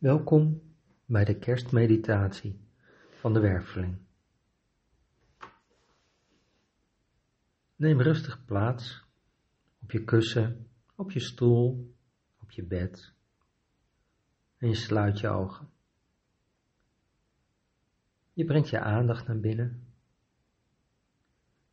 Welkom bij de kerstmeditatie van de werveling. Neem rustig plaats op je kussen, op je stoel, op je bed en je sluit je ogen. Je brengt je aandacht naar binnen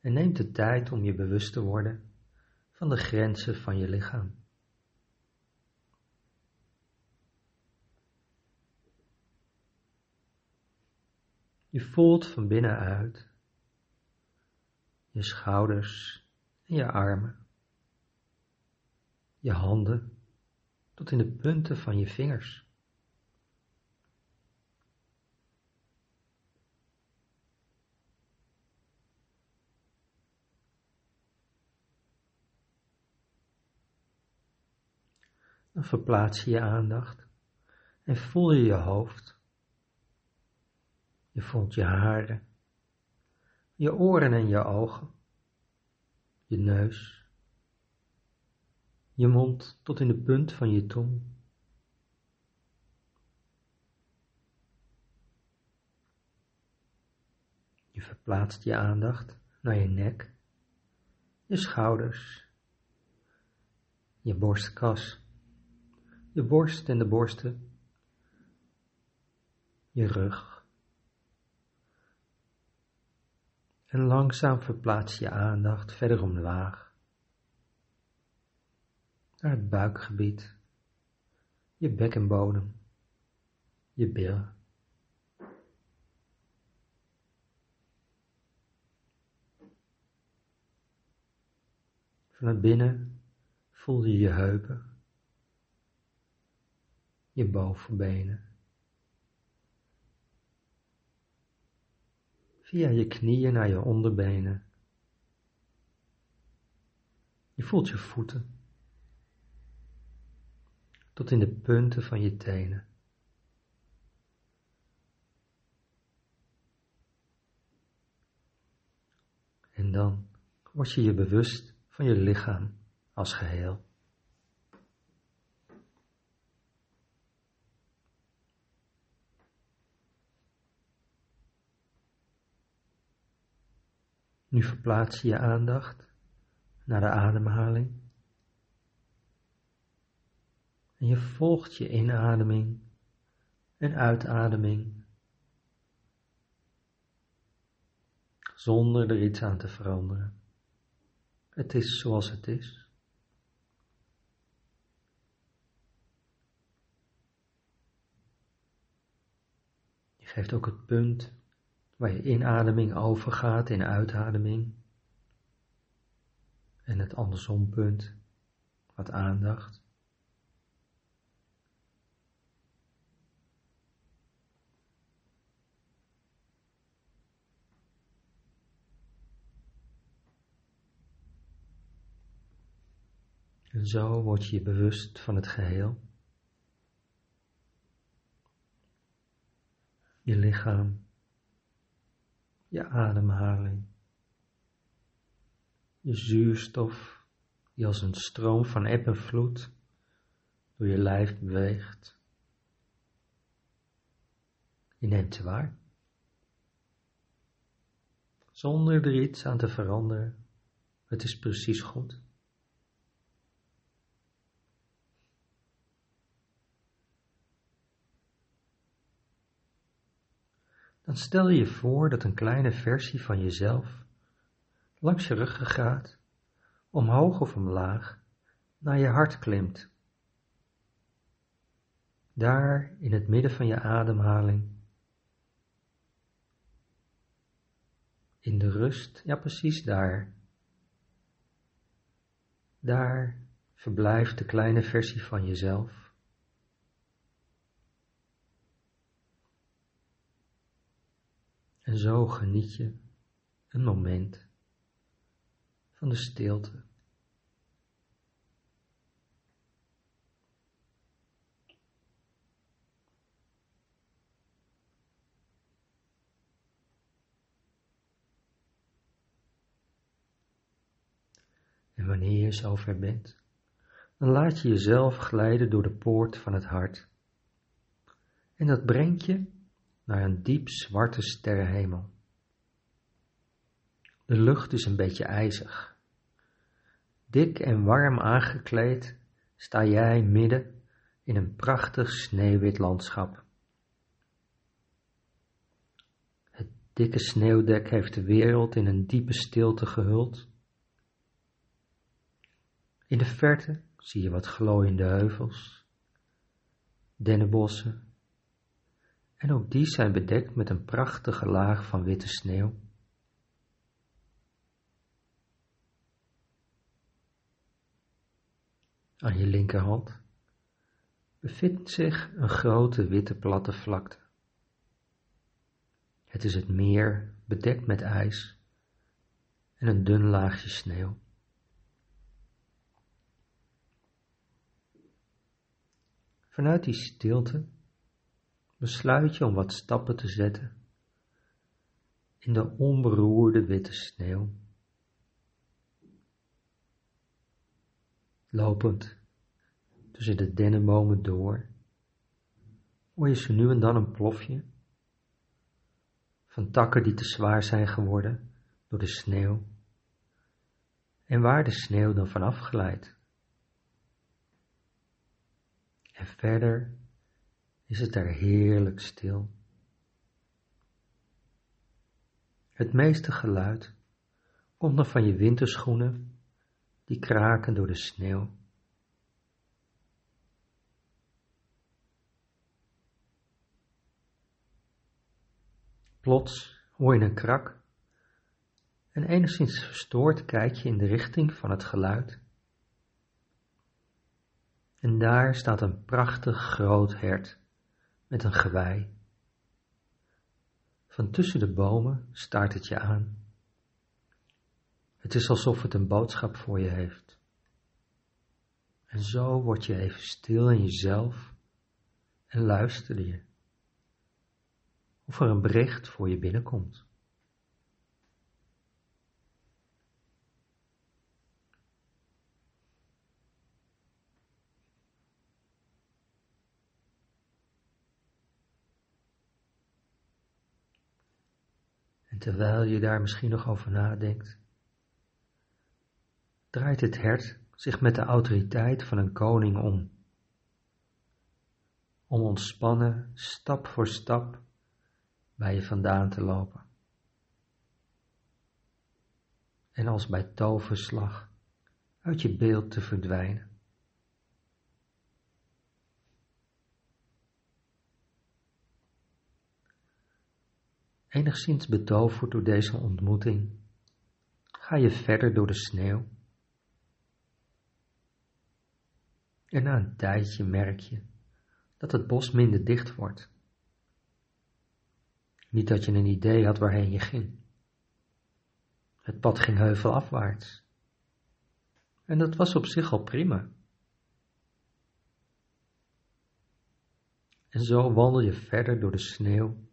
en neemt de tijd om je bewust te worden van de grenzen van je lichaam. Je voelt van binnenuit je schouders en je armen, je handen tot in de punten van je vingers. Dan verplaats je je aandacht en voel je je hoofd je voelt je haren, je oren en je ogen, je neus, je mond tot in de punt van je tong. Je verplaatst je aandacht naar je nek, je schouders, je borstkas, je borst en de borsten, je rug en langzaam verplaats je aandacht verder omlaag naar het buikgebied, je bekkenbodem, je billen. Vanuit binnen voel je je heupen, je bovenbenen, via je knieën naar je onderbenen. Je voelt je voeten tot in de punten van je tenen. En dan word je je bewust van je lichaam als geheel. Nu verplaats je je aandacht naar de ademhaling. En je volgt je inademing en uitademing zonder er iets aan te veranderen. Het is zoals het is. Je geeft ook het punt waar je inademing overgaat in uitademing. En het andersom punt, wat aandacht. En zo word je bewust van het geheel. Je lichaam je ademhaling, je zuurstof die als een stroom van eb en vloed door je lijf beweegt. Je neemt ze waar, zonder er iets aan te veranderen. Het is precies goed. Dan stel je voor dat een kleine versie van jezelf langs je ruggengraat, omhoog of omlaag, naar je hart klimt. Daar in het midden van je ademhaling, in de rust, ja precies daar. Daar verblijft de kleine versie van jezelf En zo geniet je een moment van de stilte. En wanneer je zover bent, dan laat je jezelf glijden door de poort van het hart, En dat brengt je naar een diep zwarte sterrenhemel. De lucht is een beetje ijzig. Dik en warm aangekleed sta jij midden in een prachtig sneeuwwit landschap. Het dikke sneeuwdek heeft de wereld in een diepe stilte gehuld. In de verte zie je wat glooiende heuvels, dennenbossen, en ook die zijn bedekt met een prachtige laag van witte sneeuw. Aan je linkerhand bevindt zich een grote witte platte vlakte. Het is het meer bedekt met ijs en een dun laagje sneeuw. Vanuit die stilte besluit je om wat stappen te zetten in de onberoerde witte sneeuw. Lopend tussen de dennenbomen door, hoor je zo nu en dan een plofje van takken die te zwaar zijn geworden door de sneeuw en waar de sneeuw dan vanaf glijdt. En verder is het daar heerlijk stil. Het meeste geluid komt nog van je winterschoenen die kraken door de sneeuw. Plots hoor je een krak en enigszins verstoord kijk je in de richting van het geluid. En daar staat een prachtig groot hert met een gewei. Van tussen de bomen staart het je aan. Het is alsof het een boodschap voor je heeft. En zo word je even stil in jezelf en luister je of er een bericht voor je binnenkomt. Terwijl je daar misschien nog over nadenkt, draait het hert zich met de autoriteit van een koning om. Om ontspannen, stap voor stap, bij je vandaan te lopen. En als bij toverslag uit je beeld te verdwijnen. Enigszins betoverd door deze ontmoeting, ga je verder door de sneeuw. En na een tijdje merk je dat het bos minder dicht wordt. Niet dat je een idee had waarheen je ging. Het pad ging heuvelafwaarts. En dat was op zich al prima. En zo wandel je verder door de sneeuw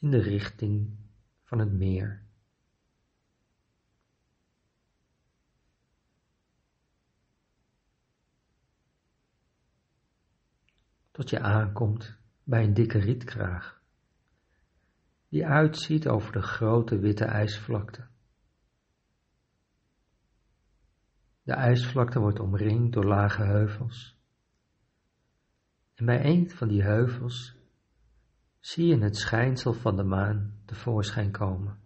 in de richting van het meer. Tot je aankomt bij een dikke rietkraag die uitziet over de grote witte ijsvlakte. De ijsvlakte wordt omringd door lage heuvels. En bij een van die heuvels zie je het schijnsel van de maan tevoorschijn komen.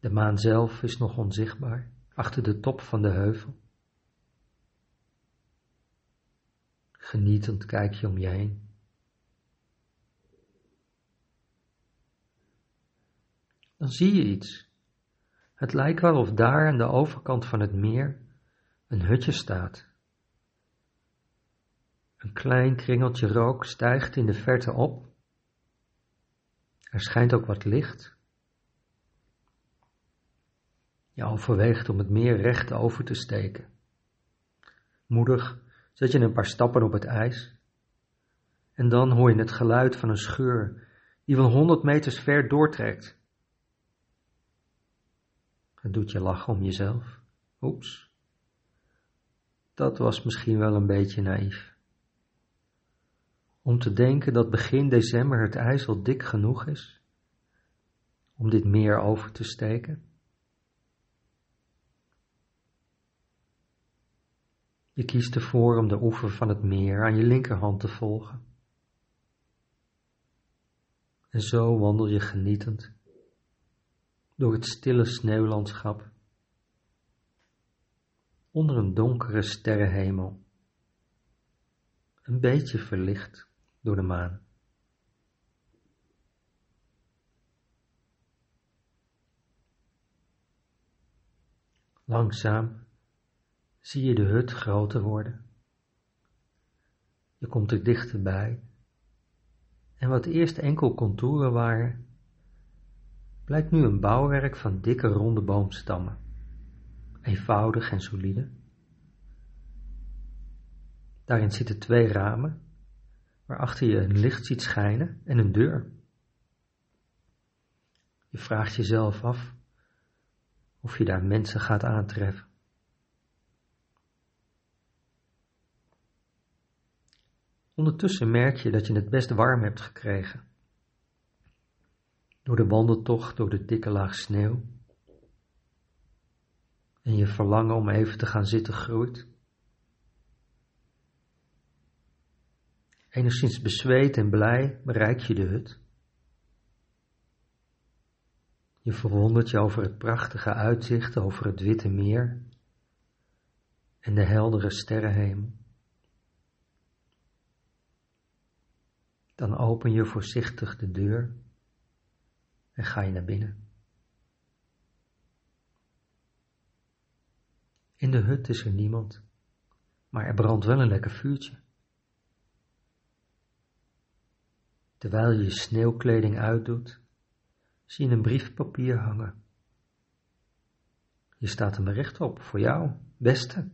De maan zelf is nog onzichtbaar achter de top van de heuvel. Genietend kijk je om je heen. dan zie je iets. Het lijkt wel of daar aan de overkant van het meer een hutje staat. Een klein kringeltje rook stijgt in de verte op. Er schijnt ook wat licht. Je overweegt om het meer recht over te steken. Moedig zet je een paar stappen op het ijs. En dan hoor je het geluid van een scheur die wel honderd meters ver doortrekt. Het doet je lachen om jezelf. Oeps. Dat was misschien wel een beetje naïef. Om te denken dat begin december het ijs al dik genoeg is om dit meer over te steken? Je kiest ervoor om de oever van het meer aan je linkerhand te volgen. En zo wandel je genietend door het stille sneeuwlandschap onder een donkere sterrenhemel, een beetje verlicht door de maan. Langzaam zie je de hut groter worden. Je komt er dichterbij en wat eerst enkel contouren waren, blijkt nu een bouwwerk van dikke ronde boomstammen, eenvoudig en solide. Daarin zitten twee ramen, waarachter je een licht ziet schijnen en een deur. Je vraagt jezelf af of je daar mensen gaat aantreffen. Ondertussen merk je dat je het best warm hebt gekregen. Door de wandeltocht door de dikke laag sneeuw. En je verlangen om even te gaan zitten groeit. Enigszins bezweet en blij bereik je de hut. Je verwondert je over het prachtige uitzicht over het witte meer en de heldere sterrenhemel. Dan open je voorzichtig de deur en ga je naar binnen. In de hut is er niemand, maar er brandt wel een lekker vuurtje. Terwijl je je sneeuwkleding uitdoet, zie je een briefpapier hangen. Je staat er recht op, voor jou, beste.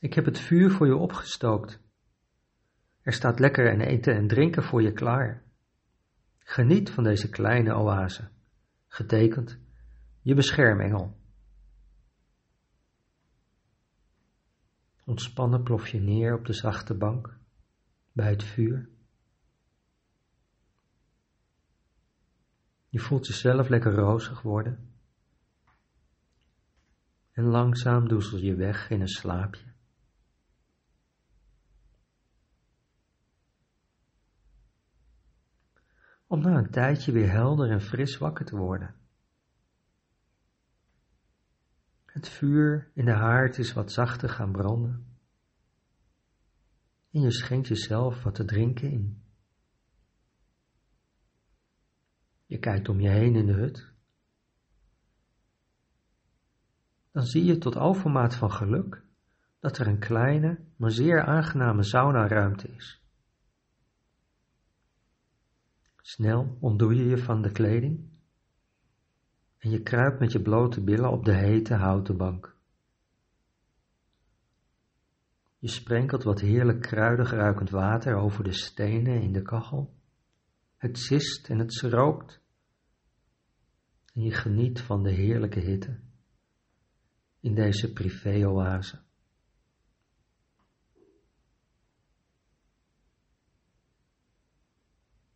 Ik heb het vuur voor je opgestookt er staat lekker en eten en drinken voor je klaar. Geniet van deze kleine oase, getekend je beschermengel. Ontspannen plof je neer op de zachte bank bij het vuur. Je voelt jezelf lekker rozig worden. En langzaam doezel je weg in een slaapje. om na een tijdje weer helder en fris wakker te worden. Het vuur in de haard is wat zachter gaan branden. En je schenkt jezelf wat te drinken in. Je kijkt om je heen in de hut. Dan zie je tot overmaat van geluk dat er een kleine, maar zeer aangename saunaruimte is. Snel ontdoe je je van de kleding en je kruipt met je blote billen op de hete houten bank. Je sprenkelt wat heerlijk kruidig ruikend water over de stenen in de kachel. Het zist en het rookt. En je geniet van de heerlijke hitte in deze privé-oase.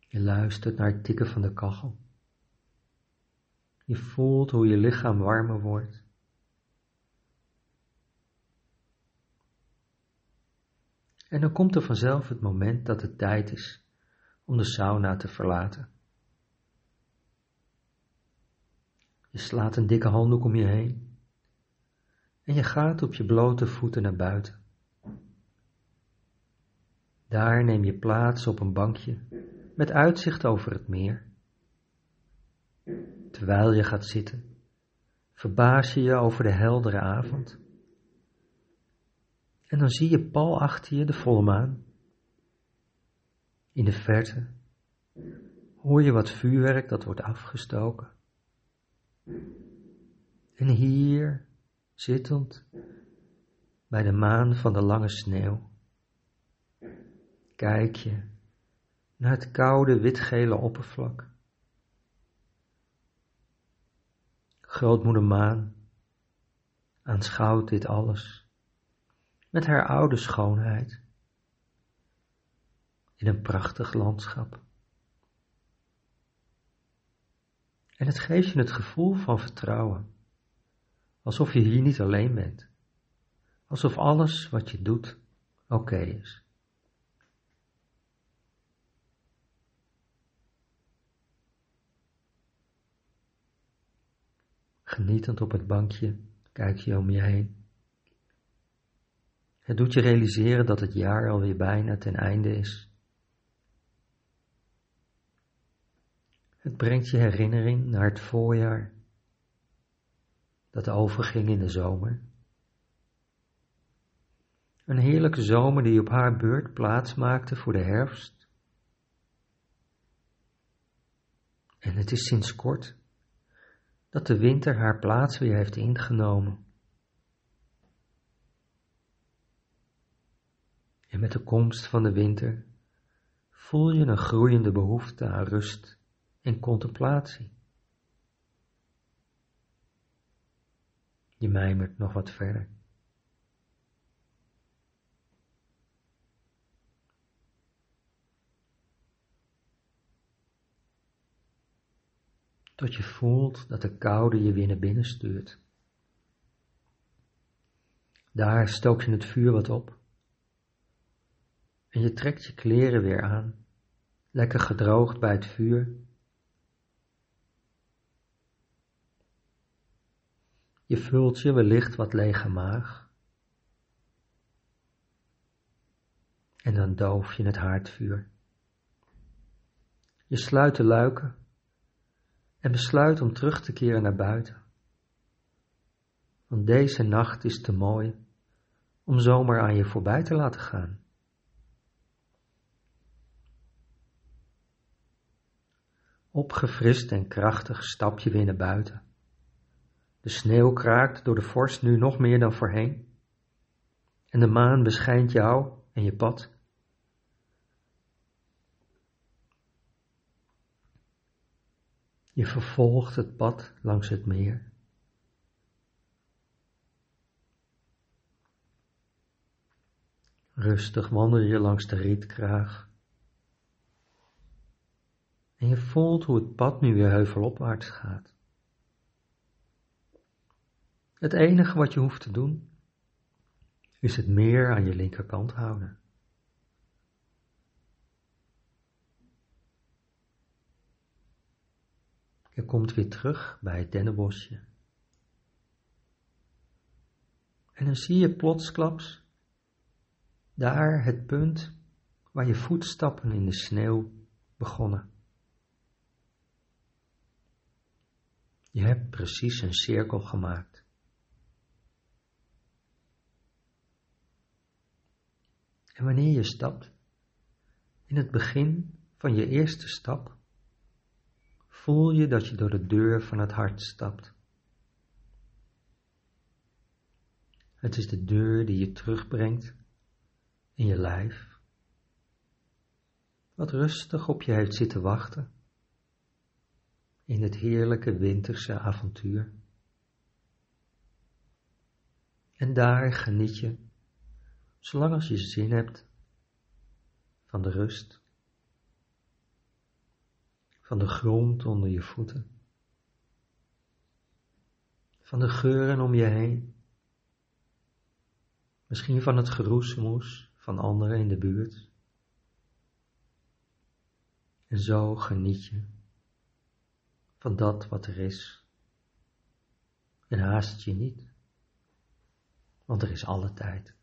Je luistert naar het tikken van de kachel. Je voelt hoe je lichaam warmer wordt. En dan komt er vanzelf het moment dat het tijd is om de sauna te verlaten. Je slaat een dikke handdoek om je heen en je gaat op je blote voeten naar buiten. Daar neem je plaats op een bankje met uitzicht over het meer. Terwijl je gaat zitten, verbaas je je over de heldere avond. En dan zie je pal achter je de volle maan. In de verte hoor je wat vuurwerk dat wordt afgestoken. En hier, zittend, bij de maan van de lange sneeuw, kijk je naar het koude witgele oppervlak. Grootmoeder Maan aanschouwt dit alles met haar oude schoonheid. In een prachtig landschap. En het geeft je het gevoel van vertrouwen, alsof je hier niet alleen bent, alsof alles wat je doet oké is. Genietend op het bankje kijk je om je heen. Het doet je realiseren dat het jaar alweer bijna ten einde is. Het brengt je herinnering naar het voorjaar dat overging in de zomer. Een heerlijke zomer die op haar beurt plaats maakte voor de herfst. En het is sinds kort dat de winter haar plaats weer heeft ingenomen. En met de komst van de winter voel je een groeiende behoefte aan rust en contemplatie. Je mijmert nog wat verder. Tot je voelt dat de koude je weer naar binnen stuurt. Daar stook je het vuur wat op. En je trekt je kleren weer aan, lekker gedroogd bij het vuur. Je vult je wellicht wat lege maag. En dan doof je het haardvuur. Je sluit de luiken en besluit om terug te keren naar buiten. Want deze nacht is te mooi om zomaar aan je voorbij te laten gaan. Opgefrist en krachtig stap je weer naar buiten. De sneeuw kraakt door de vorst nu nog meer dan voorheen. En de maan beschijnt jou en je pad. Je vervolgt het pad langs het meer. Rustig wandel je langs de rietkraag. En je voelt hoe het pad nu weer heuvelopwaarts gaat. Het enige wat je hoeft te doen, is het meer aan je linkerkant houden. Je komt weer terug bij het dennenbosje. En dan zie je plotsklaps daar het punt waar je voetstappen in de sneeuw begonnen. Je hebt precies een cirkel gemaakt. En wanneer je stapt, in het begin van je eerste stap, voel je dat je door de deur van het hart stapt. Het is de deur die je terugbrengt in je lijf, wat rustig op je heeft zitten wachten in het heerlijke winterse avontuur. En daar geniet je, zolang als je zin hebt, van de rust, van de grond onder je voeten, van de geuren om je heen, misschien van het geroezemoes van anderen in de buurt. En zo geniet je van dat wat er is. En haast je niet, want er is alle tijd.